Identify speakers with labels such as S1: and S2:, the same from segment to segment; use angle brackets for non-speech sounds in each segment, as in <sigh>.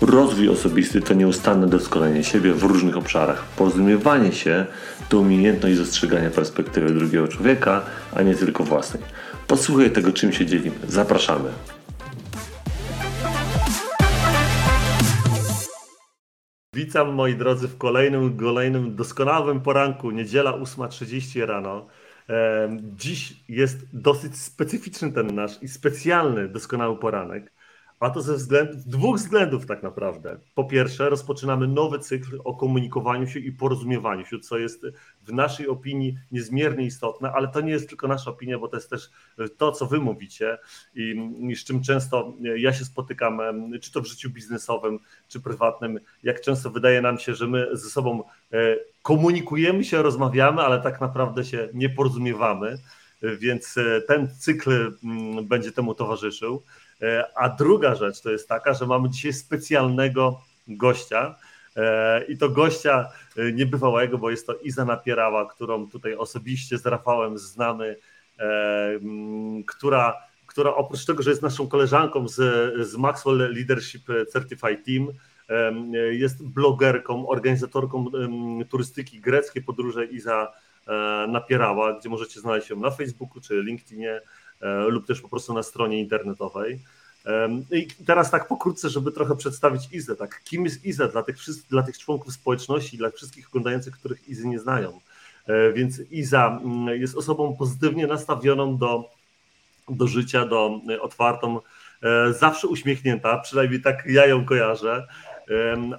S1: Rozwój osobisty to nieustanne doskonalenie siebie w różnych obszarach. Porozumiewanie się to umiejętność dostrzegania perspektywy drugiego człowieka, a nie tylko własnej. Posłuchaj tego, czym się dzielimy. Zapraszamy. Witam moi drodzy w kolejnym, kolejnym doskonałym poranku. Niedziela 8.30 rano. Dziś jest dosyć specyficzny ten nasz i specjalny doskonały poranek. A to ze względów, dwóch względów tak naprawdę. Po pierwsze, rozpoczynamy nowy cykl o komunikowaniu się i porozumiewaniu się, co jest w naszej opinii niezmiernie istotne, ale to nie jest tylko nasza opinia, bo to jest też to, co wy mówicie i, i z czym często ja się spotykam, czy to w życiu biznesowym, czy prywatnym, jak często wydaje nam się, że my ze sobą e, komunikujemy się, rozmawiamy, ale tak naprawdę się nie porozumiewamy, więc e, ten cykl mm, będzie temu towarzyszył. E, a druga rzecz to jest taka, że mamy dzisiaj specjalnego gościa. E, I to gościa e, niebywałego, bo jest to Iza Napierała, którą tutaj osobiście z Rafałem znamy, która, która oprócz tego, że jest naszą koleżanką z, z Maxwell Leadership Certified Team, jest blogerką, organizatorką turystyki greckiej podróże Iza Napierała, gdzie możecie znaleźć ją na Facebooku czy LinkedInie lub też po prostu na stronie internetowej. I teraz tak pokrótce, żeby trochę przedstawić Izę. Tak, kim jest Iza dla tych, dla tych członków społeczności, dla wszystkich oglądających, których Izy nie znają. E, więc Iza mm, jest osobą pozytywnie nastawioną do, do życia, do e, otwartą, zawsze uśmiechnięta, przynajmniej tak ja ją kojarzę,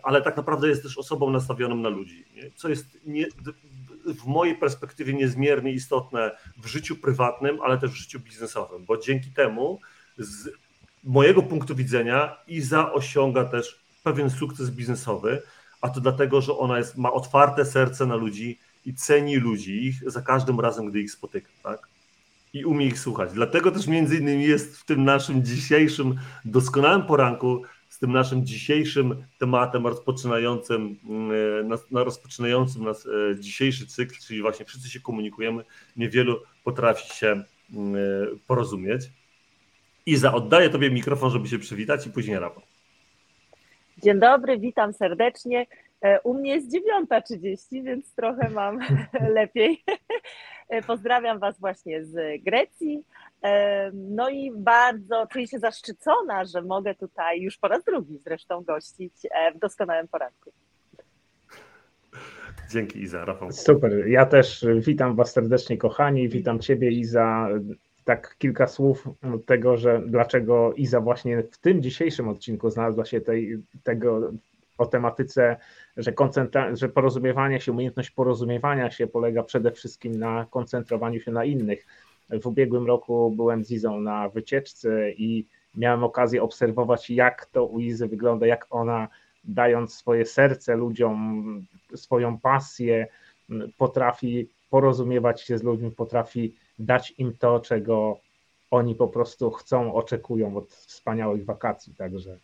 S1: ale tak naprawdę jest też osobą nastawioną na ludzi, co jest nie, w mojej perspektywie niezmiernie istotne w życiu prywatnym, ale też w życiu biznesowym, bo dzięki temu z mojego punktu widzenia Iza osiąga też pewien sukces biznesowy, a to dlatego, że ona jest, ma otwarte serce na ludzi i ceni ludzi ich za każdym razem, gdy ich spotyka, tak? I umie ich słuchać. Dlatego też między innymi jest w tym naszym dzisiejszym doskonałym poranku z tym naszym dzisiejszym tematem rozpoczynającym, mm, na, rozpoczynającym nas e, dzisiejszy cykl, czyli właśnie wszyscy się komunikujemy, niewielu potrafi się mm, e, porozumieć. Iza, oddaję Tobie mikrofon, żeby się przywitać i później Rafał.
S2: Dzień dobry, witam serdecznie. E, u mnie jest 9.30, więc trochę mam <laughs> lepiej. Pozdrawiam Was właśnie z Grecji. No i bardzo czuję się zaszczycona, że mogę tutaj już po raz drugi zresztą gościć e, w doskonałym poranku.
S1: Dzięki Iza, Rafał.
S3: Super, ja też witam Was serdecznie kochani, witam Ciebie Iza. Tak kilka słów tego, że dlaczego Iza właśnie w tym dzisiejszym odcinku znalazła się tej, tego o tematyce, że, koncentra- że porozumiewanie się, umiejętność porozumiewania się polega przede wszystkim na koncentrowaniu się na innych w ubiegłym roku byłem z Izą na wycieczce i miałem okazję obserwować, jak to u Izy wygląda, jak ona dając swoje serce ludziom, swoją pasję, potrafi porozumiewać się z ludźmi, potrafi dać im to, czego oni po prostu chcą, oczekują od wspaniałych wakacji. Także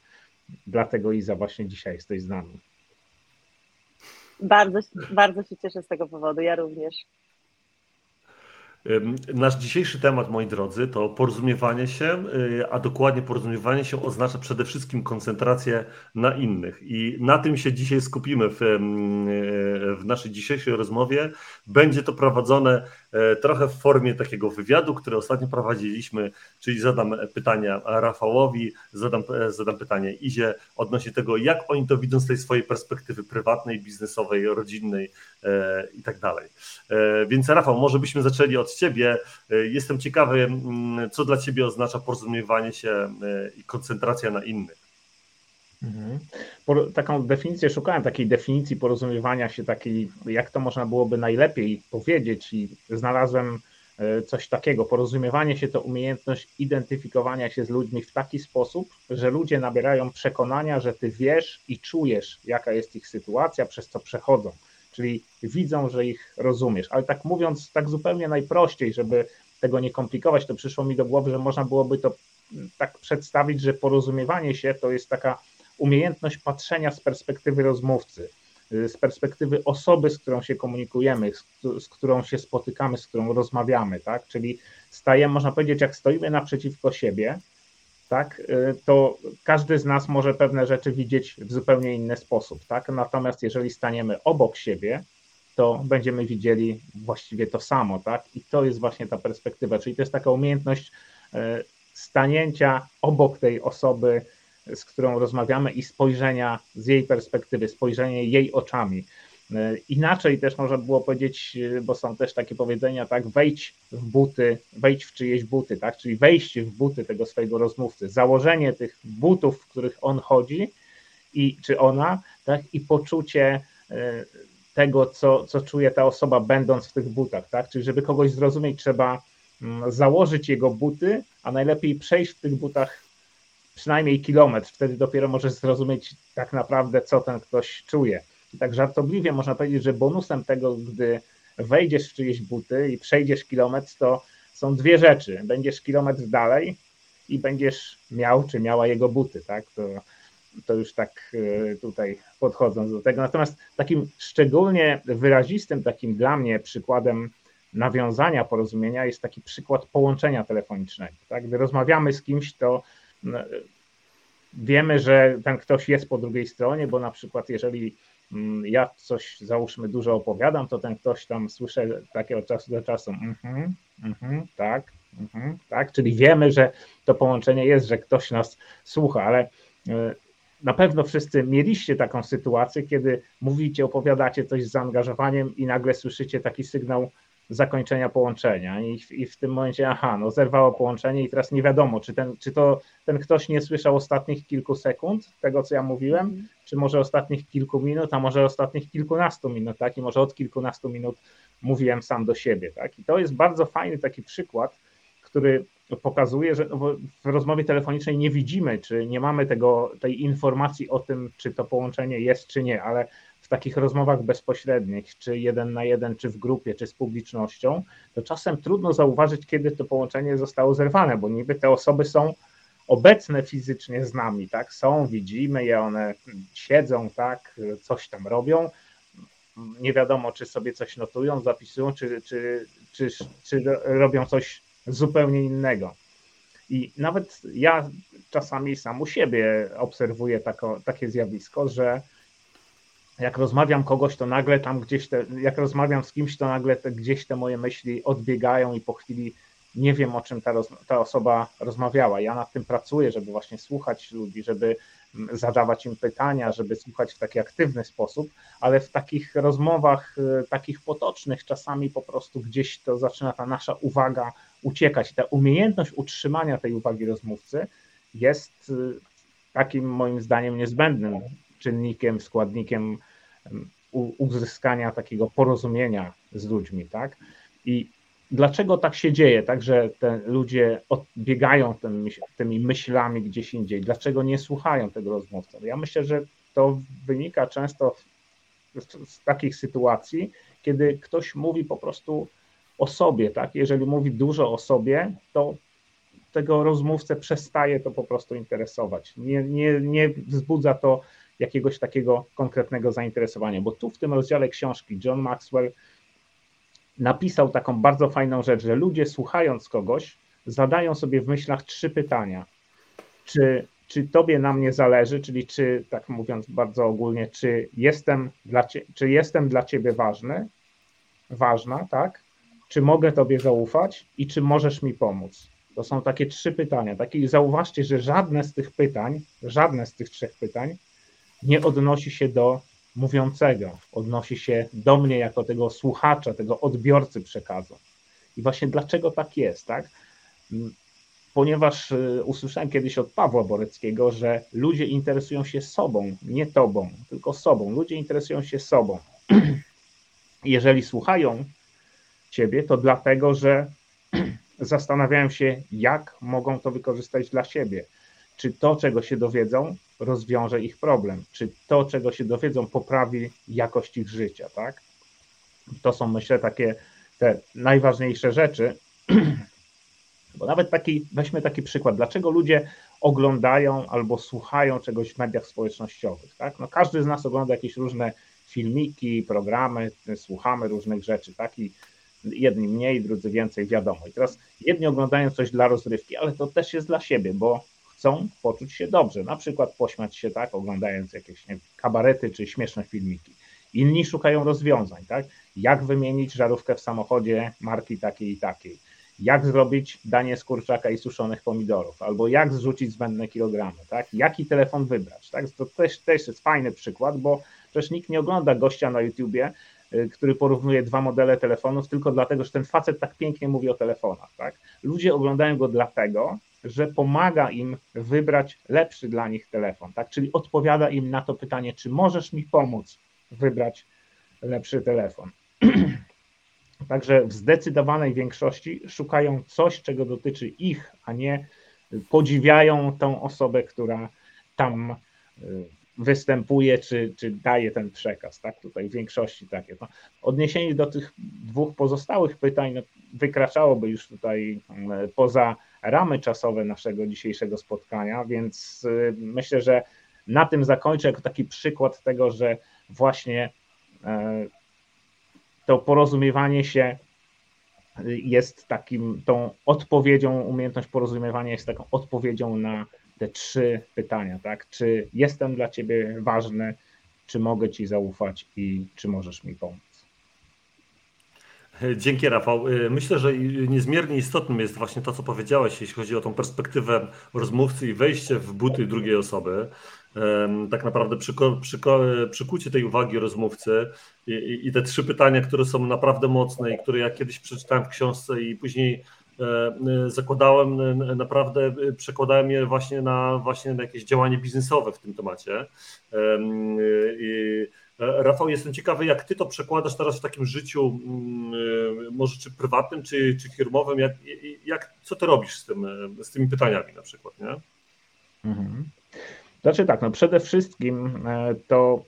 S3: dlatego Iza właśnie dzisiaj jesteś z nami.
S2: Bardzo, bardzo się cieszę z tego powodu, ja również.
S1: Nasz dzisiejszy temat, moi drodzy, to porozumiewanie się, y, a dokładnie porozumiewanie się oznacza przede wszystkim koncentrację na innych. I na tym się dzisiaj skupimy w, w naszej dzisiejszej rozmowie. Będzie to prowadzone trochę w formie takiego wywiadu, który ostatnio prowadziliśmy, czyli zadam pytania Rafałowi, zadam, e, zadam pytanie Izie odnośnie tego, jak oni to widzą z tej swojej perspektywy prywatnej, biznesowej, rodzinnej e, i tak dalej. Więc Rafał, może byśmy zaczęli od ciebie. E, jestem ciekawy, mm, co dla ciebie oznacza porozumiewanie się e, i koncentracja na innych.
S3: Mhm. Taką definicję szukałem, takiej definicji porozumiewania się, takiej, jak to można byłoby najlepiej powiedzieć, i znalazłem e, coś takiego. Porozumiewanie się to umiejętność identyfikowania się z ludźmi w taki sposób, że ludzie nabierają przekonania, że ty wiesz i czujesz, jaka jest ich sytuacja, przez co przechodzą. Czyli widzą, że ich rozumiesz. Ale tak mówiąc, tak zupełnie najprościej, żeby tego nie komplikować, to przyszło mi do głowy, że można byłoby to tak przedstawić, że porozumiewanie się to jest taka umiejętność patrzenia z perspektywy rozmówcy, z perspektywy osoby, z którą się komunikujemy, z, z, którą się spotykamy, z którą rozmawiamy, tak? Czyli stajemy, można powiedzieć, jak stoimy naprzeciwko siebie, tak, to każdy z nas może pewne rzeczy widzieć w zupełnie inny sposób, tak? Natomiast jeżeli staniemy obok siebie, to będziemy widzieli właściwie to samo, tak? I to jest właśnie ta perspektywa, czyli to jest taka umiejętność e, stanięcia obok tej osoby, z którą rozmawiamy i spojrzenia z jej perspektywy, spojrzenie jej oczami. E, inaczej też można było powiedzieć, e, bo są też takie powiedzenia, tak, wejdź w buty, wejdź w czyjeś buty, tak, czyli wejście w buty tego swojego rozmówcy, założenie tych butów, w których on chodzi i czy ona, tak, i poczucie tego, co, co czuje ta osoba, będąc w tych butach, tak? Czyli żeby kogoś zrozumieć, trzeba mm, założyć jego buty, a najlepiej przejść w tych butach przynajmniej kilometr. Wtedy dopiero możesz zrozumieć tak naprawdę, co ten ktoś czuje. Tak żartobliwie można powiedzieć, że bonusem tego, gdy wejdziesz w czyjeś buty i przejdziesz kilometr, to są dwie rzeczy. Będziesz kilometr dalej i będziesz miał czy miała jego buty, tak? To to już tak e, tutaj podchodząc do tego. Natomiast takim szczególnie wyrazistym, takim dla mnie przykładem nawiązania porozumienia jest taki przykład połączenia telefonicznego. Tak? Gdy rozmawiamy z kimś, to wiemy, że ten ktoś jest po drugiej stronie, bo na przykład jeżeli mm, ja coś załóżmy dużo opowiadam, to ten ktoś tam słyszę takie od czasu do czasu, mm-hmm, mm-hmm, tak, mm-hmm, tak, czyli wiemy, że to połączenie jest, że ktoś nas słucha, ale e, na pewno wszyscy mieliście taką sytuację, kiedy mówicie, opowiadacie coś z zaangażowaniem i nagle słyszycie taki sygnał zakończenia połączenia. I, i w tym momencie, aha, no zerwało połączenie i teraz nie wiadomo, czy, ten, czy to ten ktoś nie słyszał ostatnich kilku sekund tego, co ja mówiłem, mm. czy może ostatnich kilku minut, a może ostatnich kilkunastu minut, tak, i może od kilkunastu minut mówiłem sam do siebie, tak, i to jest bardzo fajny taki przykład, który pokazuje, że no w rozmowie telefonicznej nie widzimy, czy nie mamy tego, tej informacji o tym, czy to połączenie jest, czy nie, ale w takich rozmowach bezpośrednich, czy jeden na jeden, czy w grupie, czy z publicznością, to czasem trudno zauważyć, kiedy to połączenie zostało zerwane, bo niby te osoby są obecne fizycznie z nami, tak? Są, widzimy je, one siedzą, tak, coś tam robią. Nie wiadomo, czy sobie coś notują, zapisują, czy, czy, czy, czy robią coś zupełnie innego. I nawet ja czasami sam u siebie obserwuję tako, takie zjawisko, że jak rozmawiam kogoś, to nagle tam gdzieś te, jak rozmawiam z kimś, to nagle te, gdzieś te moje myśli odbiegają i po chwili nie wiem, o czym ta, ta osoba rozmawiała. Ja nad tym pracuję, żeby właśnie słuchać ludzi, żeby zadawać im pytania, żeby słuchać w taki aktywny sposób, ale w takich rozmowach, y, takich potocznych, czasami po prostu gdzieś to zaczyna ta nasza uwaga uciekać. Ta umiejętność utrzymania tej uwagi rozmówcy jest y, takim moim zdaniem niezbędnym czynnikiem, składnikiem uzyskania takiego porozumienia z ludźmi, tak? I dlaczego tak się dzieje, tak, że te ludzie odbiegają tym, tymi myślami gdzieś indziej, dlaczego nie słuchają tego rozmówcy? Ja myślę, że to wynika często z, z takich sytuacji, kiedy ktoś mówi po prostu o sobie, tak? Jeżeli mówi dużo o sobie, to tego rozmówcę przestaje to po prostu interesować. Nie, nie, nie wzbudza to jakiegoś takiego konkretnego zainteresowania, bo tu w tym rozdziale książki John Maxwell napisał taką bardzo fajną rzecz, że ludzie słuchając kogoś zadają sobie w myślach trzy pytania. Czy, czy tobie na mnie zależy, czyli czy, tak mówiąc bardzo ogólnie, czy jestem dla, czy jestem dla ciebie ważny, ważna, tak? Czy mogę tobie zaufać i czy możesz mi pomóc? To są takie trzy pytania. Takie, zauważcie, że żadne z tych pytań, żadne z tych trzech pytań nie odnosi się do mówiącego, odnosi się do mnie jako tego słuchacza, tego odbiorcy przekazu. I właśnie dlaczego tak jest, tak? Mm, ponieważ y, usłyszałem kiedyś od Pawła Boreckiego, że ludzie interesują się sobą, nie tobą, tylko sobą. Ludzie interesują się sobą. <clears throat> Jeżeli słuchają ciebie, to dlatego, że <clears throat> zastanawiają się, jak mogą to wykorzystać dla siebie. Czy to, czego się dowiedzą, rozwiąże ich problem, czy to, czego się dowiedzą, poprawi jakość ich życia, tak? To są, myślę, takie te najważniejsze rzeczy. <clears throat> Bo nawet taki, weźmy taki przykład, dlaczego ludzie oglądają albo słuchają czegoś w mediach społecznościowych, tak? No każdy z nas ogląda jakieś różne filmiki, programy, słuchamy różnych rzeczy, tak? I jedni mniej, drudzy więcej, wiadomo. I teraz jedni oglądają coś dla rozrywki, ale to też jest dla siebie, bo chcą poczuć się dobrze, na przykład pośmiać się tak, oglądając jakieś kabarety czy śmieszne filmiki. Inni szukają rozwiązań, tak? Jak wymienić żarówkę w samochodzie marki takiej i takiej? Jak zrobić danie z kurczaka i suszonych pomidorów? Albo jak zrzucić zbędne kilogramy, tak? Jaki telefon wybrać, tak? To też, też jest fajny przykład, bo przecież nikt nie ogląda gościa na YouTubie, y, który porównuje dwa modele telefonów tylko dlatego, że ten facet tak pięknie mówi o telefonach, tak? Ludzie oglądają go dlatego, że pomaga im wybrać lepszy dla nich telefon, tak? Czyli odpowiada im na to pytanie, czy możesz mi pomóc wybrać lepszy telefon. <clears throat> Także w zdecydowanej większości szukają coś, czego dotyczy ich, a nie podziwiają tą osobę, która tam y, występuje, czy, czy daje ten przekaz. Tak? Tutaj w większości takie. No, odniesienie do tych dwóch pozostałych pytań no, wykraczałoby już tutaj y, poza ramy czasowe naszego dzisiejszego spotkania, więc y, myślę, że na tym zakończę jako taki przykład tego, że właśnie e, to porozumiewanie się jest takim, tą odpowiedzią, umiejętność porozumiewania jest taką odpowiedzią na te trzy pytania, tak? Czy jestem dla ciebie ważny, czy mogę ci zaufać i czy możesz mi pomóc?
S1: Dzięki Rafał. Myślę, że niezmiernie istotnym jest właśnie to, co powiedziałeś, jeśli chodzi o tą perspektywę rozmówcy i wejście w buty drugiej osoby tak naprawdę przykucie tej uwagi rozmówcy i, i, te trzy pytania, które są naprawdę mocne i które ja kiedyś przeczytałem w książce i później e, e, zakładałem, naprawdę przekładałem je właśnie na, właśnie na jakieś działanie biznesowe w tym temacie. I, e, Rafał, jestem ciekawy, jak ty to przekładasz teraz w takim życiu, mm, może czy prywatnym, czy, czy firmowym, jak, jak, co ty robisz z, tym, z tymi pytaniami na przykład, nie? Mhm.
S3: Znaczy tak, no przede wszystkim e, to,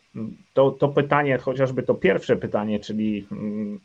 S3: to, to pytanie, chociażby to pierwsze pytanie, czyli mm,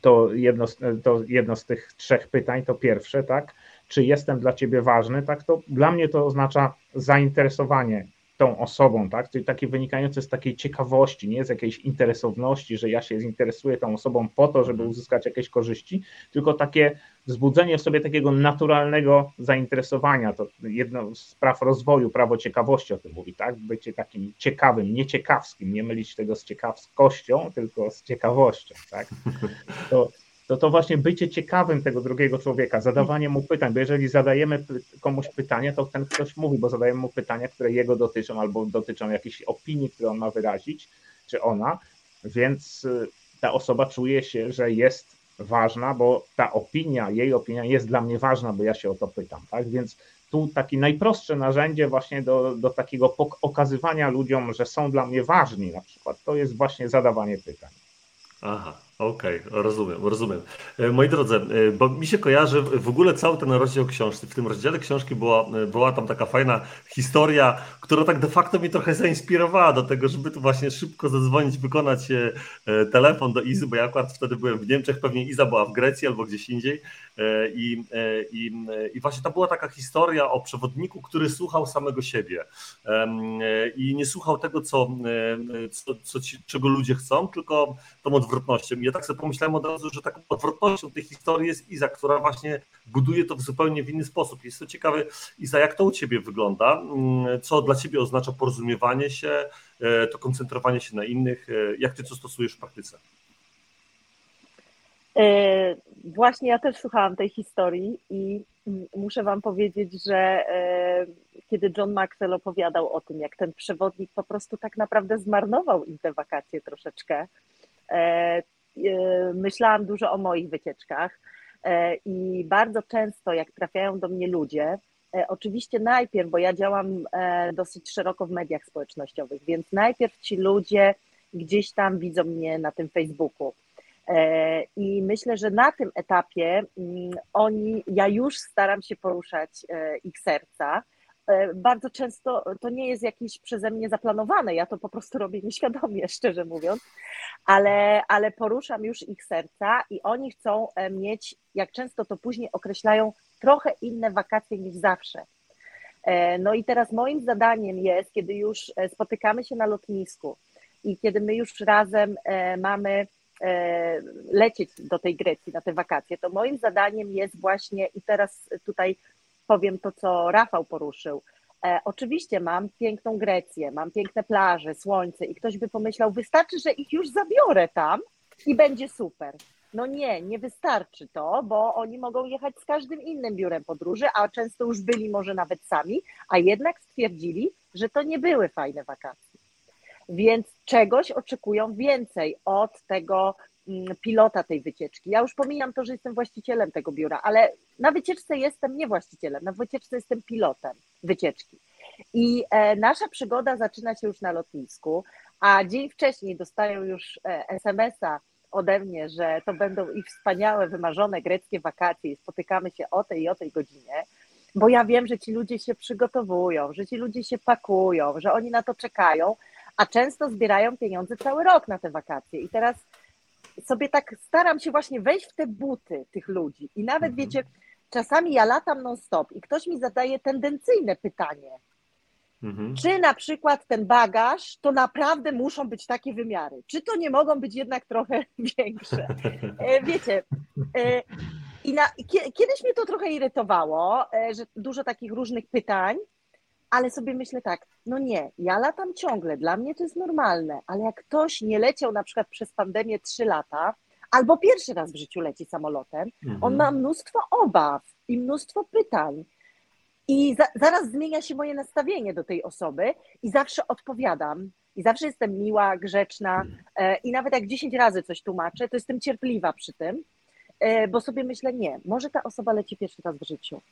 S3: to jedno, to jedno z tych trzech pytań, to pierwsze, tak? Czy jestem dla ciebie ważny? Tak, to dla mnie to oznacza zainteresowanie tą osobą, tak? Czyli takie wynikające z takiej ciekawości, nie z jakiejś interesowności, że ja się zinteresuję tą osobą po to, żeby uzyskać jakieś korzyści, tylko takie wzbudzenie w sobie takiego naturalnego zainteresowania. To jedno z praw rozwoju, prawo ciekawości o tym mówi, tak? Bycie takim ciekawym, nieciekawskim, nie mylić tego z ciekawskością, tylko z ciekawością, tak? <laughs> To to to właśnie bycie ciekawym tego drugiego człowieka, zadawanie mu pytań, bo jeżeli zadajemy komuś pytanie, to ten ktoś mówi, bo zadajemy mu pytania, które jego dotyczą albo dotyczą jakiejś opinii, które on ma wyrazić, czy ona, więc y, ta osoba czuje się, że jest ważna, bo ta opinia, jej opinia jest dla mnie ważna, bo ja się o to pytam, tak? Więc tu takie najprostsze narzędzie właśnie do, do takiego okazywania ludziom, że są dla mnie ważni na przykład, to jest właśnie zadawanie pytań.
S1: Aha, Okej, okay, rozumiem, rozumiem. E, moi drodzy, e, bo mi się kojarzy w ogóle cały ten rozdział książki. W tym rozdziale książki była, e, była tam taka fajna historia, która tak de facto mnie trochę zainspirowała do tego, żeby tu właśnie szybko zadzwonić, wykonać telefon do Izy, bo ja akurat wtedy byłem w Niemczech, pewnie Iza była w Grecji albo gdzieś indziej. I, i, I właśnie to była taka historia o przewodniku, który słuchał samego siebie i nie słuchał tego, co, co, co ci, czego ludzie chcą, tylko tą odwrotnością ja tak sobie pomyślałem od razu, że taką odwrotnością tej historii jest Iza, która właśnie buduje to w zupełnie inny sposób. Jest to ciekawe, Iza, jak to u Ciebie wygląda? Mm, co dla Ciebie oznacza porozumiewanie się, e, to koncentrowanie się na innych? E, jak Ty to stosujesz w praktyce?
S2: E, właśnie ja też słuchałam tej historii i muszę Wam powiedzieć, że kiedy John Maxwell opowiadał o tym, jak ten przewodnik po prostu tak naprawdę zmarnował im te wakacje troszeczkę, myślałam dużo o moich wycieczkach e, i bardzo często, jak trafiają do mnie ludzie, e, oczywiście najpierw, bo ja działam dosyć szeroko w mediach społecznościowych, więc najpierw ci ludzie gdzieś tam widzą mnie na tym Facebooku. I myślę, że na tym etapie mm, oni, ja już staram się poruszać ich serca. Bardzo często to nie jest jakieś przeze mnie zaplanowane, ja to po prostu robię nieświadomie, <laughs> szczerze mówiąc, ale, ale poruszam już ich serca i oni chcą mieć, jak często to później określają, trochę inne wakacje niż zawsze. E, no i teraz moim zadaniem jest, kiedy już e, spotykamy się na lotnisku i kiedy my już razem e, mamy lecieć do tej Grecji na te wakacje, to moim zadaniem jest właśnie, i teraz tutaj powiem to, co Rafał poruszył. Oczywiście mam piękną Grecję, mam piękne plaże, słońce i ktoś by pomyślał, wystarczy, że ich już zabiorę tam i będzie super. No nie, nie wystarczy to, bo oni mogą jechać z każdym innym biurem podróży, a często już byli może nawet sami, a jednak stwierdzili, że to nie były fajne wakacje. Więc czegoś oczekują więcej od tego pilota tej wycieczki. Ja już pomijam to, że jestem właścicielem tego biura, ale na wycieczce jestem nie właścicielem, na wycieczce jestem pilotem wycieczki. I e, nasza przygoda zaczyna się już na lotnisku, a dzień wcześniej dostają już e, SMS-a ode mnie, że to będą ich wspaniałe, wymarzone greckie wakacje i spotykamy się o tej i o tej godzinie, bo ja wiem, że ci ludzie się przygotowują, że ci ludzie się pakują, że oni na to czekają, a często zbierają pieniądze cały rok na te wakacje. I teraz sobie tak staram się właśnie wejść w te buty tych ludzi. I nawet mhm. wiecie, czasami ja latam non-stop i ktoś mi zadaje tendencyjne pytanie. Mhm. Czy na przykład ten bagaż to naprawdę muszą być takie wymiary? Czy to nie mogą być jednak trochę <laughs> większe? E, wiecie, e, i na, kiedyś mnie to trochę irytowało, e, że dużo takich różnych pytań, ale sobie myślę tak, no nie, ja latam ciągle, dla mnie to jest normalne, ale jak ktoś nie leciał na przykład przez pandemię trzy lata, albo pierwszy raz w życiu leci samolotem, mhm. on ma mnóstwo obaw i mnóstwo pytań. I za, zaraz zmienia się moje nastawienie do tej osoby i zawsze odpowiadam. I zawsze jestem miła, grzeczna e, i nawet jak 10 razy coś tłumaczę, to jestem cierpliwa przy tym, e, bo sobie myślę, nie, może ta osoba leci pierwszy raz w życiu.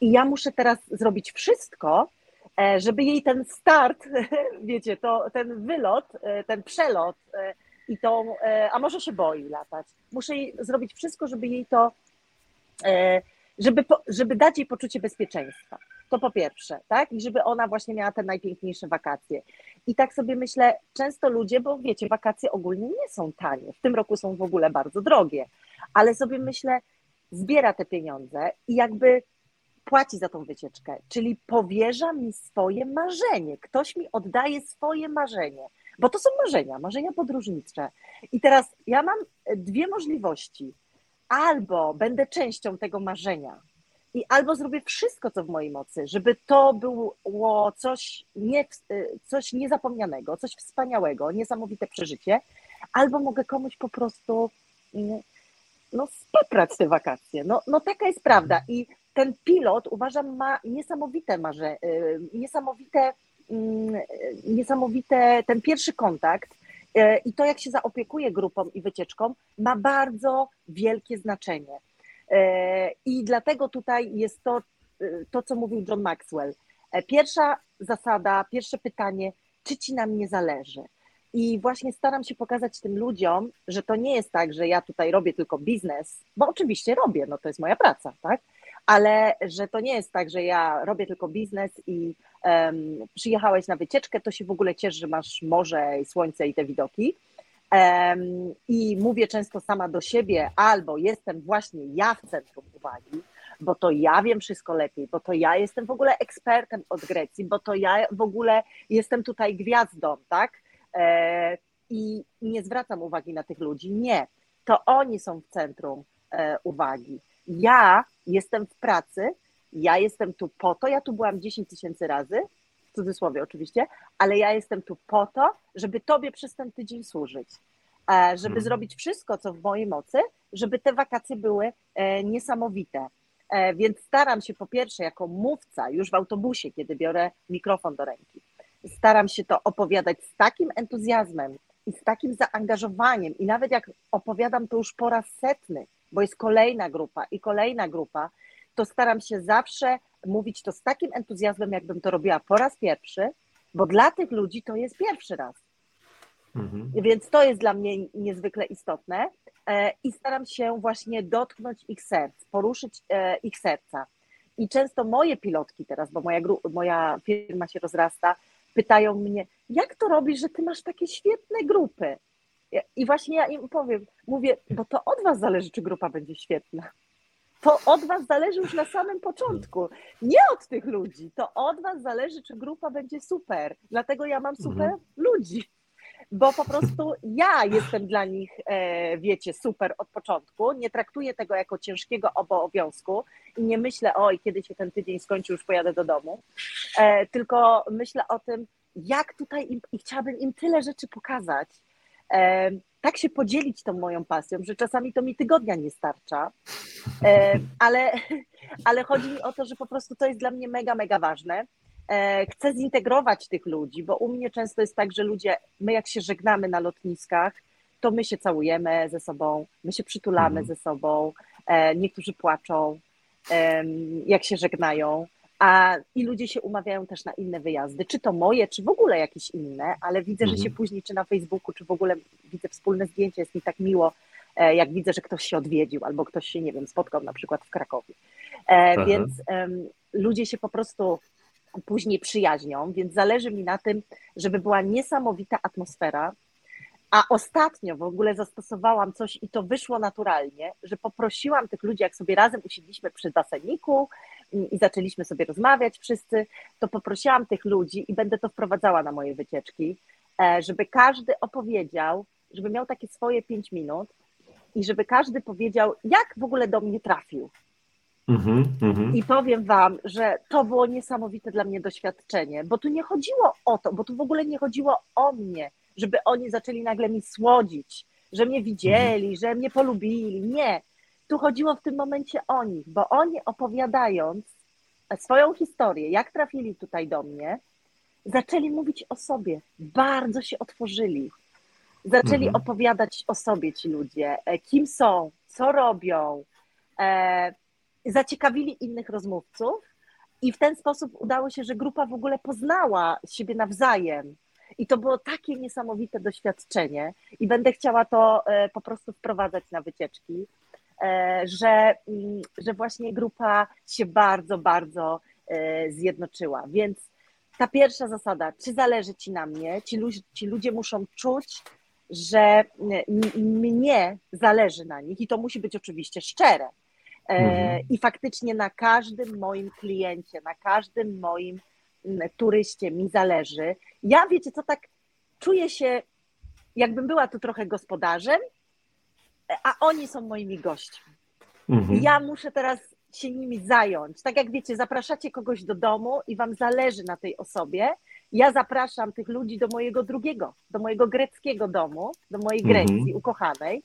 S2: I ja muszę teraz zrobić wszystko, żeby jej ten start, <laughs> wiecie, to, ten wylot, e, ten przelot e, i tą, e, a może się boi latać. Muszę jej zrobić wszystko, żeby jej to żeby, żeby dać jej poczucie bezpieczeństwa. To po pierwsze, tak? I żeby ona właśnie miała te najpiękniejsze wakacje. I tak sobie myślę, często ludzie, bo wiecie, wakacje ogólnie nie są tanie. W tym roku są w ogóle bardzo drogie, ale sobie myślę, zbiera te pieniądze i jakby płaci za tą wycieczkę, czyli powierza mi swoje marzenie. Ktoś mi oddaje swoje marzenie, bo to są marzenia, marzenia podróżnicze. I teraz ja mam dwie możliwości albo będę częścią tego marzenia i albo zrobię wszystko, co w mojej mocy, żeby to było coś, nie, coś niezapomnianego, coś wspaniałego, niesamowite przeżycie, albo mogę komuś po prostu mm, no, spoprać te wakacje. No, no taka jest prawda. I ten pilot uważam ma niesamowite marze, y, niesamowite, mm, niesamowite ten pierwszy kontakt E, I to, jak się zaopiekuje grupą i wycieczką, ma bardzo wielkie znaczenie. E, I dlatego tutaj jest to, e, to co mówił John Maxwell. Pierwsza zasada, pierwsze pytanie, czy ci na mnie zależy? I właśnie staram się pokazać tym ludziom, że to nie jest tak, że ja tutaj robię tylko biznes, bo oczywiście robię, no to jest moja praca, tak? Ale że to nie jest tak, że ja robię tylko biznes i um, przyjechałeś na wycieczkę, to się w ogóle ciesz, że masz morze i słońce i te widoki. Um, I mówię często sama do siebie, albo jestem właśnie ja w centrum uwagi, bo to ja wiem wszystko lepiej, bo to ja jestem w ogóle ekspertem od Grecji, bo to ja w ogóle jestem tutaj gwiazdą, tak? E, I nie zwracam uwagi na tych ludzi. Nie, to oni są w centrum e, uwagi. Ja jestem w pracy, ja jestem tu po to, ja tu byłam 10 tysięcy razy, w cudzysłowie oczywiście, ale ja jestem tu po to, żeby Tobie przez ten tydzień służyć, e, żeby hmm. zrobić wszystko, co w mojej mocy, żeby te wakacje były e, niesamowite. E, więc staram się po pierwsze jako mówca już w autobusie, kiedy biorę mikrofon do ręki, staram się to opowiadać z takim entuzjazmem i z takim zaangażowaniem i nawet jak opowiadam to już po raz setny, bo jest kolejna grupa i kolejna grupa, to staram się zawsze mówić to z takim entuzjazmem, jakbym to robiła po raz pierwszy, bo dla tych ludzi to jest pierwszy raz. Mhm. Więc to jest dla mnie niezwykle istotne. e, i staram się właśnie dotknąć ich serc, poruszyć e, ich serca. I często moje pilotki teraz, bo moja, moja firma się rozrasta, pytają mnie, jak to robisz, że ty masz takie świetne grupy? I właśnie ja im powiem, mówię, bo to od was zależy, czy grupa będzie świetna. To od was zależy już na samym początku. Nie od tych ludzi. To od was zależy, czy grupa będzie super. Dlatego ja mam super mhm. ludzi. Bo po prostu ja jestem dla nich, e, wiecie, super od początku. Nie traktuję tego jako ciężkiego obowiązku i nie myślę, oj, kiedy się ten tydzień skończy, już pojadę do domu. E, tylko myślę o tym, jak tutaj im, i chciałabym im tyle rzeczy pokazać tak się podzielić tą moją pasją, że czasami to mi tygodnia nie starcza, ale, ale chodzi mi o to, że po prostu to jest dla mnie mega, mega ważne. E, chcę zintegrować tych ludzi, bo u mnie często jest tak, że ludzie, my jak się żegnamy na lotniskach, to my się całujemy ze sobą, my się przytulamy mhm. ze sobą, e, niektórzy płaczą, jak się żegnają a i ludzie się umawiają też na inne wyjazdy, czy to moje, czy w ogóle jakieś inne, ale widzę, mhm. że się później, czy na Facebooku, czy w ogóle widzę wspólne zdjęcie, jest mi tak miło, e, jak widzę, że ktoś się odwiedził, albo ktoś się, nie wiem, spotkał na przykład w Krakowie. E, więc um, ludzie się po prostu później przyjaźnią, więc zależy mi na tym, żeby była niesamowita atmosfera, a ostatnio w ogóle zastosowałam coś i to wyszło naturalnie, że poprosiłam tych ludzi, jak sobie razem usiedliśmy przy baseniku i zaczęliśmy sobie rozmawiać wszyscy, to poprosiłam tych ludzi i będę to wprowadzała na moje wycieczki, e, żeby każdy opowiedział, żeby miał takie swoje pięć minut i żeby każdy powiedział, jak w ogóle do mnie trafił. Mm -hmm. I powiem Wam, że to było niesamowite dla mnie doświadczenie, bo tu nie chodziło o to, bo tu w ogóle nie chodziło o mnie, żeby oni zaczęli nagle mi słodzić, że mnie widzieli, że mnie polubili. Nie. Tu chodziło w tym momencie o nich, bo oni opowiadając swoją historię, jak trafili tutaj do mnie, zaczęli mówić o sobie, bardzo się otworzyli. Zaczęli mhm. opowiadać o sobie ci ludzie, e, kim są, co robią. E, zaciekawili innych rozmówców i w ten sposób udało się, że grupa w ogóle poznała siebie nawzajem. I to było takie niesamowite doświadczenie i będę chciała to e, po prostu wprowadzać na wycieczki, e, że, mm, że właśnie grupa się bardzo, bardzo e, zjednoczyła. Więc ta pierwsza zasada, czy zależy ci na mnie, ci, ludzie, ci ludzie muszą czuć, że mnie zależy na nich i to musi być oczywiście szczere. Mhm. I faktycznie na każdym moim kliencie, na każdym moim turyście mi zależy. Ja wiecie co, tak czuję się, jakbym była tu trochę gospodarzem, a oni są moimi gośćmi. Mhm. Ja muszę teraz się nimi zająć. Tak jak wiecie, zapraszacie kogoś do domu i wam zależy na tej osobie. Ja zapraszam tych ludzi do mojego drugiego, do mojego greckiego domu, do mojej mhm. Grecji ukochanej.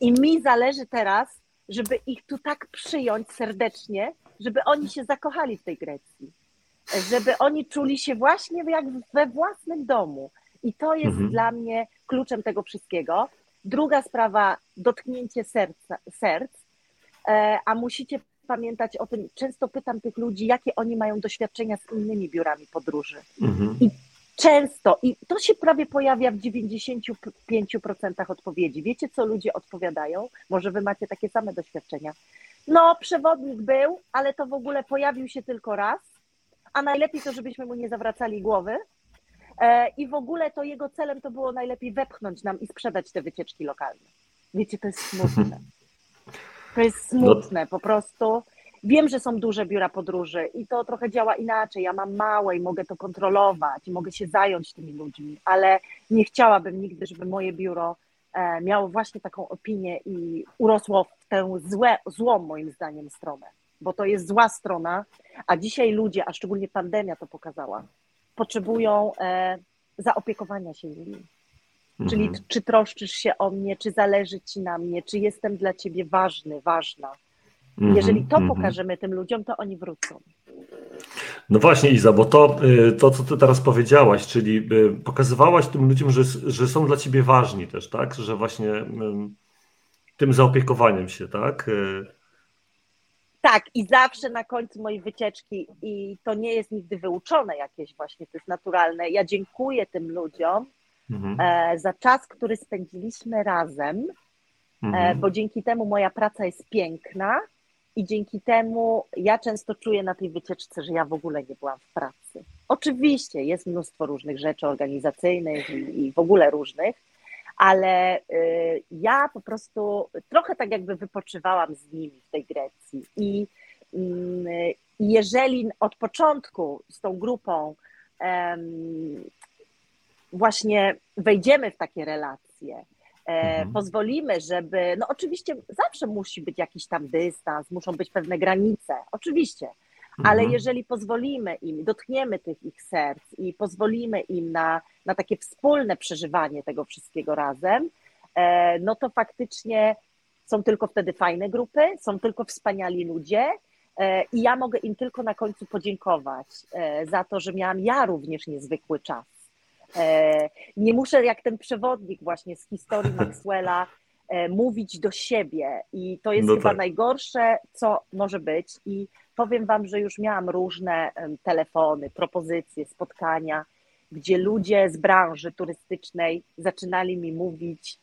S2: I mi zależy teraz, żeby ich tu tak przyjąć serdecznie, żeby oni się zakochali w tej Grecji żeby oni czuli się właśnie jak we własnym domu. I to jest mhm. dla mnie kluczem tego wszystkiego. Druga sprawa, dotknięcie serca, serc, e, a musicie pamiętać o tym, często pytam tych ludzi, jakie oni mają doświadczenia z innymi biurami podróży. Mhm. I często, i to się prawie pojawia w 95% odpowiedzi. Wiecie, co ludzie odpowiadają? Może wy macie takie same doświadczenia. No, przewodnik był, ale to w ogóle pojawił się tylko raz a najlepiej to, żebyśmy mu nie zawracali głowy. E, I w ogóle to jego celem to było najlepiej wepchnąć nam i sprzedać te wycieczki lokalne. Wiecie, to jest smutne. <laughs> To jest smutne po prostu. Wiem, że są duże biura podróży i to trochę działa inaczej. Ja mam małe i mogę to kontrolować i mogę się zająć tymi ludźmi, ale nie chciałabym nigdy, żeby moje biuro e, miało właśnie taką opinię i urosło w tę złe, złą moim zdaniem stronę bo to jest zła strona, a dzisiaj ludzie, a szczególnie pandemia to pokazała, potrzebują e, zaopiekowania się nimi. Mhm. Czyli czy troszczysz się o mnie, czy zależy ci na mnie, czy jestem dla ciebie ważny, ważna. Mhm, Jeżeli to mhm. pokażemy tym ludziom, to oni wrócą.
S1: No właśnie, Iza, bo to, y, to, co ty teraz powiedziałaś, czyli y, pokazywałaś tym ludziom, że, że są dla ciebie ważni też, tak? Że właśnie tym zaopiekowaniem się, tak?
S2: Tak, i zawsze na końcu mojej wycieczki, i to nie jest nigdy wyuczone jakieś właśnie, to jest naturalne. Ja dziękuję tym ludziom mhm. e, za czas, który spędziliśmy razem mhm. bo dzięki temu moja praca jest piękna i dzięki temu ja często czuję na tej wycieczce, że ja w ogóle nie byłam w pracy. Oczywiście jest mnóstwo różnych rzeczy organizacyjnych i, i w ogóle różnych, ale y, ja po prostu trochę tak jakby wypoczywałam z nimi w tej Grecji. I y, jeżeli od początku z tą grupą właśnie wejdziemy w takie relacje, e, mhm. pozwolimy, żeby, no oczywiście zawsze musi być jakiś tam dystans, muszą być pewne granice, oczywiście, ale mhm. jeżeli pozwolimy im, dotkniemy tych ich serc i pozwolimy im na, na takie wspólne przeżywanie tego wszystkiego razem, e, no to faktycznie są tylko wtedy fajne grupy, są tylko wspaniali ludzie. E, I ja mogę im tylko na końcu podziękować za to, że miałam ja również niezwykły czas E, nie muszę jak ten przewodnik właśnie z historii <laughs> Maxwella e, mówić do siebie i to jest no chyba tak. najgorsze, co może być i powiem Wam, że już miałam różne telefony, propozycje, spotkania, gdzie ludzie z branży turystycznej zaczynali mi mówić,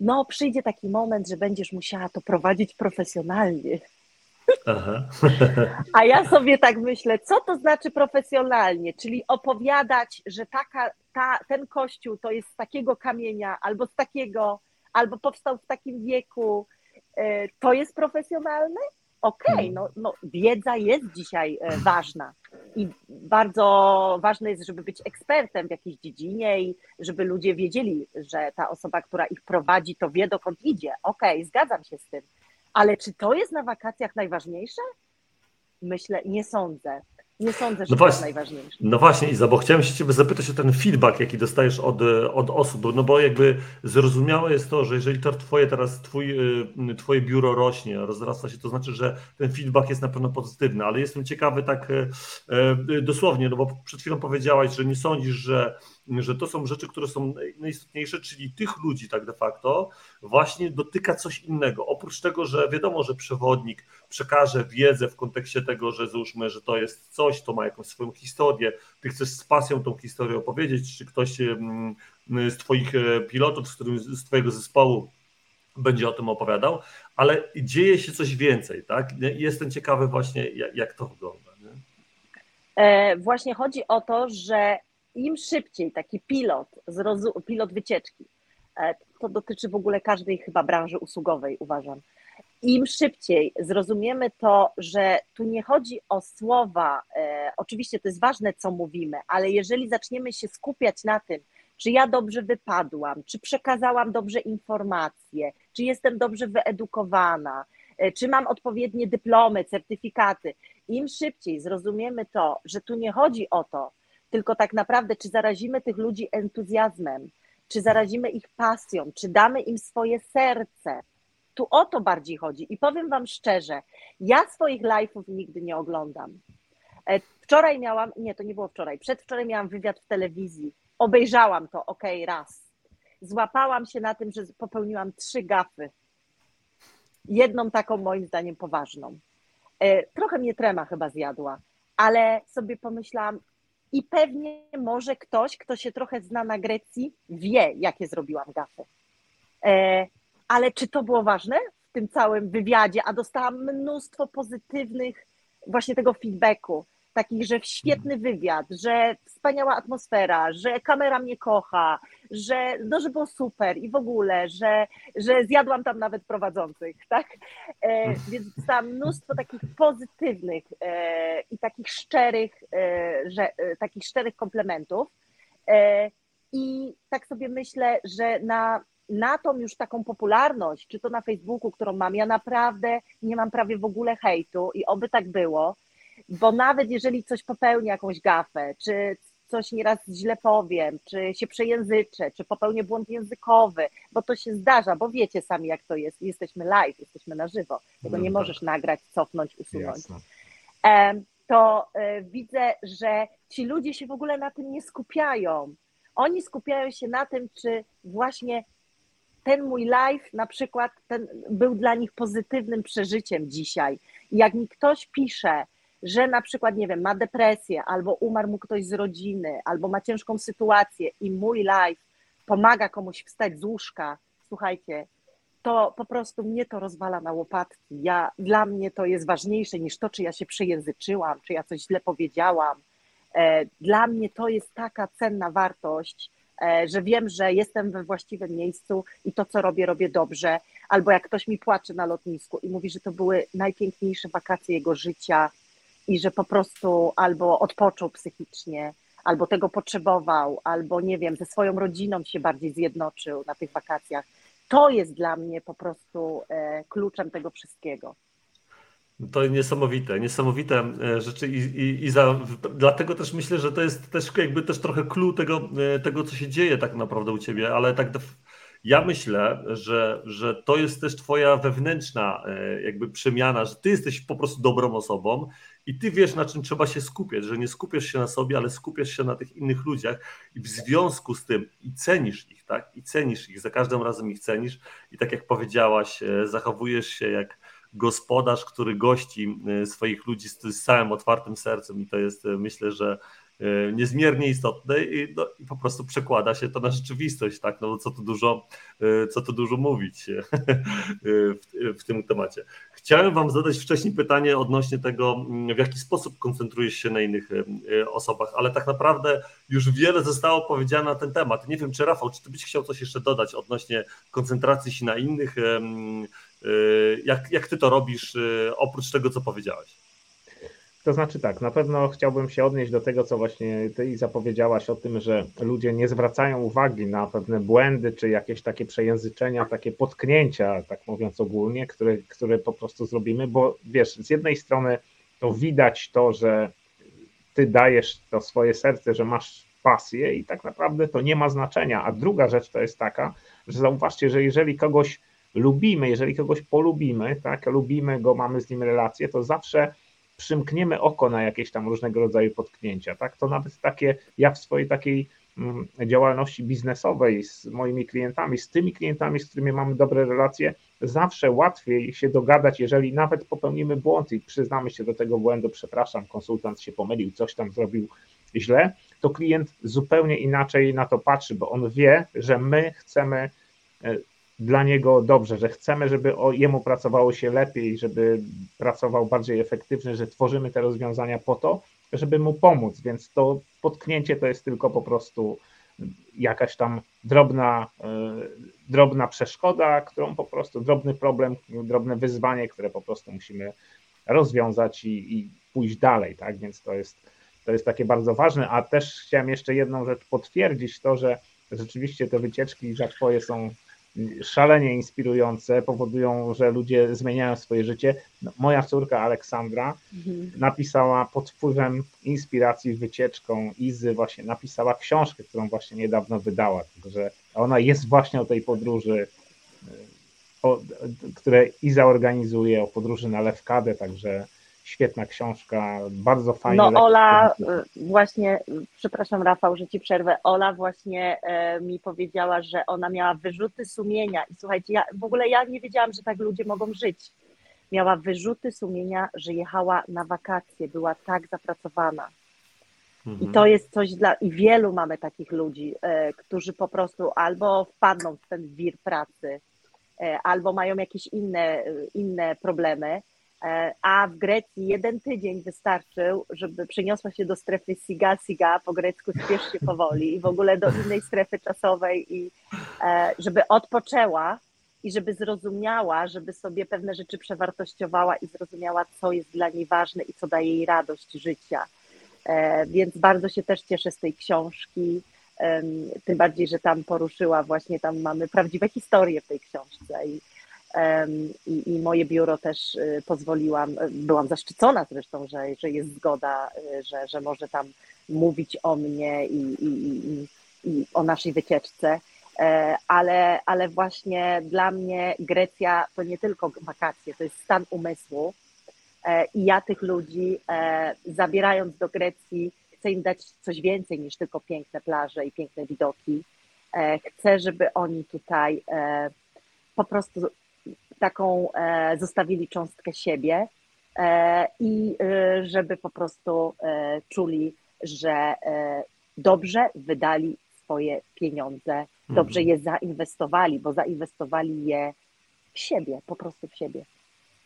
S2: no przyjdzie taki moment, że będziesz musiała to prowadzić profesjonalnie. Aha. A ja sobie tak myślę, co to znaczy profesjonalnie, czyli opowiadać, że taka, ta, ten kościół to jest z takiego kamienia, albo z takiego, albo powstał w takim wieku, e, to jest profesjonalne? Okej, okay, hmm. no, no, wiedza jest dzisiaj e, ważna i bardzo ważne jest, żeby być ekspertem w jakiejś dziedzinie i żeby ludzie wiedzieli, że ta osoba, która ich prowadzi, to wie dokąd idzie. Okej, okay, zgadzam się z tym ale czy to jest na wakacjach najważniejsze? Myślę, nie sądzę. Nie sądzę, że no to właśnie, jest najważniejsze.
S1: No właśnie, Iza, bo chciałem się Ciebie zapytać o ten feedback, jaki dostajesz od, od osób, no bo jakby zrozumiałe jest to, że jeżeli to twoje teraz, twój, y, twoje biuro rośnie, rozrasta się, to znaczy, że ten feedback jest na pewno pozytywny, ale jestem ciekawy tak e, e, dosłownie, no bo przed chwilą powiedziałaś, że nie sądzisz, że że to są rzeczy, które są najistotniejsze, czyli tych ludzi tak de facto właśnie dotyka coś innego. Oprócz tego, że wiadomo, że przewodnik przekaże wiedzę w kontekście tego, że załóżmy, że to jest coś, to ma jakąś swoją historię, ty chcesz z pasją tą historię opowiedzieć, czy ktoś z twoich e, pilotów, z, którym, z twojego zespołu będzie o tym opowiadał, ale dzieje się coś więcej, tak? Jestem ciekawy właśnie, jak, to wygląda.
S2: E, właśnie chodzi o to, że im szybciej taki pilot, pilot wycieczki, e, to dotyczy w ogóle każdej chyba branży usługowej, uważam. Im szybciej zrozumiemy to, że tu nie chodzi o słowa, e, oczywiście to jest ważne, co mówimy, ale jeżeli zaczniemy się skupiać na tym, czy ja dobrze wypadłam, czy przekazałam dobrze informacje, czy jestem dobrze wyedukowana, e, czy mam odpowiednie dyplomy, certyfikaty. Im szybciej zrozumiemy to, że tu nie chodzi o to, tylko tak naprawdę, czy zarazimy tych ludzi entuzjazmem, czy zarazimy ich pasją, czy damy im swoje serce. Tu o to bardziej chodzi. I powiem Wam szczerze, ja swoich live'ów nigdy nie oglądam. E, wczoraj miałam, nie, to nie było wczoraj, przedwczoraj miałam wywiad w telewizji. Obejrzałam to, ok, raz. Złapałam się na tym, że popełniłam trzy gafy. Jedną taką moim zdaniem poważną. E, trochę mnie trema chyba zjadła, ale sobie pomyślałam, i pewnie może ktoś, kto się trochę zna na Grecji, wie, jakie zrobiłam gafy. Ale czy to było ważne w tym całym wywiadzie? A dostałam mnóstwo pozytywnych właśnie tego feedbacku takich, że świetny wywiad, że wspaniała atmosfera, że kamera mnie kocha, że, no, że było super i w ogóle, że, że zjadłam tam nawet prowadzących, <laughs> tak? E, więc dostałam mnóstwo takich pozytywnych e, i takich szczerych, e, że, e, takich szczerych komplementów. E, I tak sobie myślę, że na, na tą już taką popularność, czy to na Facebooku, którą mam, ja naprawdę nie mam prawie w ogóle hejtu i oby tak było, bo nawet jeżeli coś popełnię, jakąś gafę, czy coś nieraz źle powiem, czy się przejęzyczę, czy popełnię błąd językowy, bo to się zdarza, bo wiecie sami jak to jest, jesteśmy live, jesteśmy na żywo, tego nie no tak. możesz nagrać, cofnąć, usunąć. To e, widzę, że ci ludzie się w ogóle na tym nie skupiają. Oni skupiają się na tym, czy właśnie ten mój live na przykład był dla nich pozytywnym przeżyciem dzisiaj. Jak mi ktoś pisze, że na przykład, nie wiem, ma depresję, albo umarł mu ktoś z rodziny, albo ma ciężką sytuację i mój live pomaga komuś wstać z łóżka, słuchajcie, to po prostu mnie to rozwala na łopatki. Ja, dla mnie to jest ważniejsze niż to, czy ja się przejęzyczyłam, czy ja coś źle powiedziałam. E, dla mnie to jest taka cenna wartość, że wiem, że jestem we właściwym miejscu i to, co robię, robię dobrze. Albo jak ktoś mi płacze na lotnisku i mówi, że to były najpiękniejsze wakacje jego życia i że po prostu albo odpoczął psychicznie, albo tego potrzebował, albo nie wiem, ze swoją rodziną się bardziej zjednoczył na tych wakacjach. To jest dla mnie po prostu e, kluczem tego wszystkiego.
S1: To niesamowite, niesamowite e, rzeczy i, i, i za, dlatego też myślę, że to jest też jakby też trochę clue tego, e, tego, co się dzieje tak naprawdę u Ciebie, ale tak ja myślę, że, że to jest też Twoja wewnętrzna jakby przemiana, że Ty jesteś po prostu dobrą osobą i ty wiesz, na czym trzeba się skupiać, że nie skupiasz się na sobie, ale skupiasz się na tych innych ludziach i w związku z tym i cenisz ich, tak? I cenisz ich, za każdym razem ich cenisz i tak jak powiedziałaś, e, zachowujesz się jak gospodarz, który gości e, swoich ludzi z, z całym otwartym sercem i to jest, e, myślę, że E, niezmiernie istotne i, no, i, po prostu przekłada się to na rzeczywistość, tak? No co tu dużo, co tu dużo mówić <laughs> w, w, tym temacie. Chciałem Wam zadać wcześniej pytanie odnośnie tego, w jaki sposób koncentrujesz się na innych osobach, ale tak naprawdę już wiele zostało powiedziane na ten temat. Nie wiem, czy Rafał, czy Ty byś chciał coś jeszcze dodać odnośnie koncentracji się na innych, jak, jak Ty to robisz, oprócz tego, co powiedziałeś?
S3: To znaczy tak, na pewno chciałbym się odnieść do tego, co właśnie ty zapowiedziałaś o tym, że ludzie nie zwracają uwagi na pewne błędy, czy jakieś takie przejęzyczenia, takie potknięcia, tak mówiąc ogólnie, które, które po prostu zrobimy, bo wiesz, z jednej strony to widać to, że ty dajesz to swoje serce, że masz pasję i tak naprawdę to nie ma znaczenia, a druga rzecz to jest taka, że zauważcie, że jeżeli kogoś lubimy, jeżeli kogoś polubimy, tak, lubimy go, mamy z nim relację, to zawsze przymkniemy oko na jakieś tam różnego rodzaju potknięcia, tak? To nawet takie, ja w swojej takiej mm, działalności biznesowej z moimi klientami, z tymi klientami, z którymi mamy dobre relacje, zawsze łatwiej się dogadać, jeżeli nawet popełnimy błąd i przyznamy się do tego błędu, przepraszam, konsultant się pomylił, coś tam zrobił źle, to klient zupełnie inaczej na to patrzy, bo on wie, że my chcemy e, dla niego dobrze, że chcemy, żeby o, jemu pracowało się lepiej, żeby pracował bardziej efektywnie, że tworzymy te rozwiązania po to, żeby mu pomóc, więc to potknięcie to jest tylko po prostu jakaś tam drobna, e, drobna przeszkoda, którą po prostu, drobny problem, drobne wyzwanie, które po prostu musimy rozwiązać i, i pójść dalej, tak, więc to jest, to jest takie bardzo ważne, a też chciałem jeszcze jedną rzecz potwierdzić, to, że rzeczywiście te wycieczki że twoje są szalenie inspirujące, powodują, że ludzie zmieniają swoje życie. No, moja córka Aleksandra mhm. napisała pod wpływem inspiracji wycieczką Izy, właśnie napisała książkę, którą właśnie niedawno wydała, także ona jest właśnie o tej podróży, o, które Iza organizuje, o podróży na Lewkadę, także świetna książka, bardzo fajna.
S2: No Ola y, właśnie, przepraszam Rafał, że ci przerwę, Ola właśnie e, mi powiedziała, że ona miała wyrzuty sumienia i słuchajcie, ja w ogóle ja nie wiedziałam, że tak ludzie mogą żyć. Miała wyrzuty sumienia, że jechała na wakacje, była tak zapracowana. Mhm. I to jest coś dla, i wielu mamy takich ludzi, e, którzy po prostu albo wpadną w ten wir pracy, e, albo mają jakieś inne, inne problemy, a w Grecji jeden tydzień wystarczył, żeby przeniosła się do strefy siga siga, po grecku spiesz się powoli i w ogóle do innej strefy czasowej i e, żeby odpoczęła i żeby zrozumiała, żeby sobie pewne rzeczy przewartościowała i zrozumiała, co jest dla niej ważne i co daje jej radość życia. E, więc bardzo się też cieszę z tej książki, tym bardziej, że tam poruszyła właśnie, tam mamy prawdziwe historie w tej książce i i, i moje biuro też y, pozwoliłam, byłam zaszczycona zresztą, że, że jest zgoda, y, że, że może tam mówić o mnie i, i, i o naszej wycieczce. E, ale, ale właśnie dla mnie Grecja to nie tylko wakacje, to jest stan umysłu. E, I ja tych ludzi, e, zabierając do Grecji, chcę im dać coś więcej niż tylko piękne plaże i piękne widoki. Chcę, żeby oni tutaj po prostu taką e, zostawili cząstkę siebie e, i e, żeby po prostu czuli, że dobrze wydali swoje pieniądze, dobrze mhm. je zainwestowali, bo zainwestowali je w siebie, po prostu w siebie.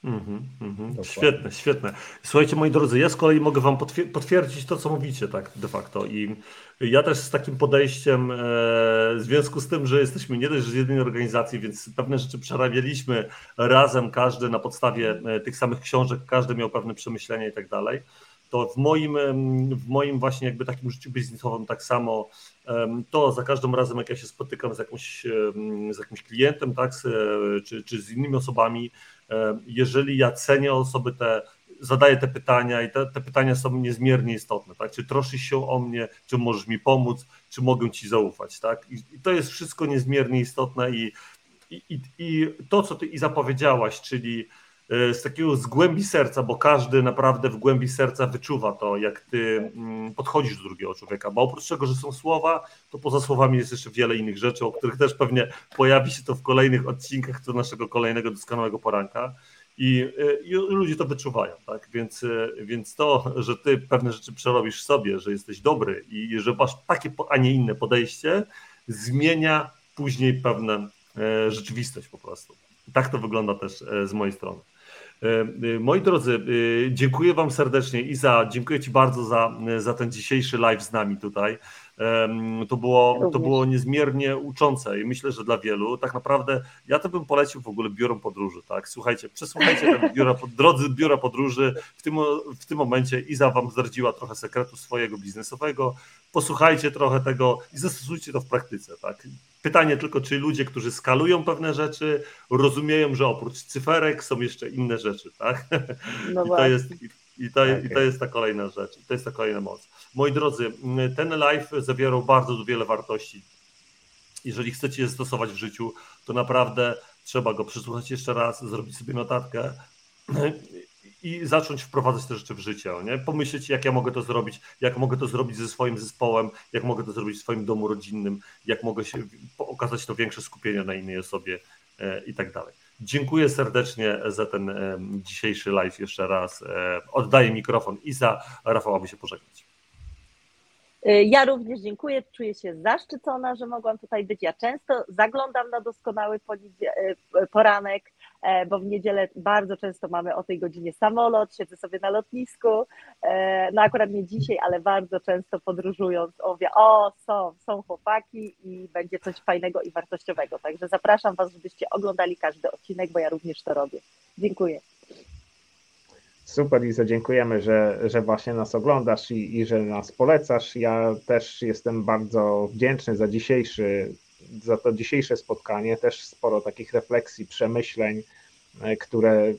S1: Mm -hmm, Świetne, świetne. Słuchajcie, moi drodzy, ja z kolei mogę Wam potwierdzić to, co mówicie, tak de facto. I ja też z takim podejściem, e, w związku z tym, że jesteśmy nie dość z jednej organizacji, więc pewne rzeczy przerabialiśmy razem, każdy na podstawie e, tych samych książek, każdy miał pewne przemyślenia i tak dalej. To w moim, w moim właśnie jakby takim życiu biznesowym tak samo to za każdym razem, jak ja się spotykam z, jakąś, z jakimś klientem, tak, czy, czy z innymi osobami, jeżeli ja cenię osoby te, zadaję te pytania i te, te pytania są niezmiernie istotne, tak? Czy troszysz się o mnie, czy możesz mi pomóc, czy mogę ci zaufać, tak? I, i to jest wszystko niezmiernie istotne i, i, i to, co ty i zapowiedziałaś, czyli z takiego z głębi serca, bo każdy naprawdę w głębi serca wyczuwa to, jak ty mm, podchodzisz do drugiego człowieka, bo oprócz tego, że są słowa, to poza słowami jest jeszcze wiele innych rzeczy, o których też pewnie pojawi się to w kolejnych odcinkach do naszego kolejnego doskonałego poranka. I, e, i, ludzie to wyczuwają, tak? Więc, e, więc to, że ty pewne rzeczy przerobisz sobie, że jesteś dobry i że masz takie, a nie inne podejście, zmienia później pewną rzeczywistość po prostu. Tak to wygląda też z mojej strony. E, e, moi drodzy, e, dziękuję Wam serdecznie i za, dziękuję Ci bardzo za, za ten dzisiejszy live z nami tutaj. To było, to było niezmiernie uczące i myślę, że dla wielu tak naprawdę ja to bym polecił w ogóle biurom podróży, tak? Słuchajcie, przesłuchajcie te <laughs> biura, drodzy biura podróży. W tym, w tym momencie Iza wam zdradziła trochę sekretu swojego biznesowego. Posłuchajcie trochę tego i zastosujcie to w praktyce, tak? Pytanie tylko, czy ludzie, którzy skalują pewne rzeczy, rozumieją, że oprócz cyferek są jeszcze inne rzeczy, tak? No I, to jest, i, i, to, okay. I to jest ta kolejna rzecz, to jest ta kolejna moc. Moi drodzy, ten live zawierał bardzo wiele wartości. Jeżeli chcecie je stosować w życiu, to naprawdę trzeba go przesłuchać jeszcze raz, zrobić sobie notatkę i zacząć wprowadzać te rzeczy w życie. Nie? Pomyśleć, jak ja mogę to zrobić, jak mogę to zrobić ze swoim zespołem, jak mogę to zrobić w swoim domu rodzinnym, jak mogę się okazać to większe skupienie na innej osobie e, i tak dalej. Dziękuję serdecznie za ten dzisiejszy live jeszcze raz. E, oddaję mikrofon i za Rafał, aby się pożegnać.
S2: Ja również dziękuję, czuję się zaszczycona, że mogłam tutaj być. Ja często zaglądam na doskonały poranek, E, bo w niedzielę bardzo często mamy o tej godzinie samolot, siedzę sobie na lotnisku, e, no akurat nie dzisiaj, ale bardzo często podróżując, mówię, o są, są chłopaki i będzie coś fajnego i wartościowego, także zapraszam Was, żebyście oglądali każdy odcinek, bo ja również to robię. Dziękuję.
S3: Super Liza, dziękujemy, że, że właśnie nas oglądasz i, i że nas polecasz. Ja też jestem bardzo wdzięczny za dzisiejszy za to dzisiejsze spotkanie. Też sporo takich refleksji, przemyśleń, e, które mm,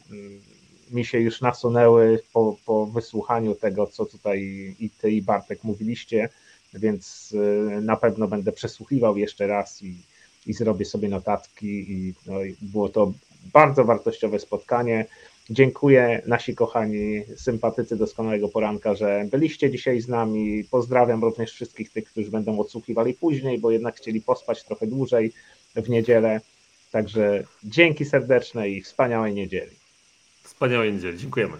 S3: mi się już nasunęły po, po wysłuchaniu tego, co tutaj i ty, i Bartek mówiliście, więc e, na pewno będę przesłuchiwał jeszcze raz i, i zrobię sobie notatki. I, no, i było to bardzo wartościowe spotkanie. Dziękuję nasi kochani sympatycy doskonałego poranka, że byliście dzisiaj z nami. Pozdrawiam również wszystkich tych, którzy będą odsłuchiwali później, bo jednak chcieli pospać trochę dłużej w niedzielę. Także dzięki serdeczne i wspaniałej niedzieli.
S1: Wspaniałej niedzieli. Dziękujemy.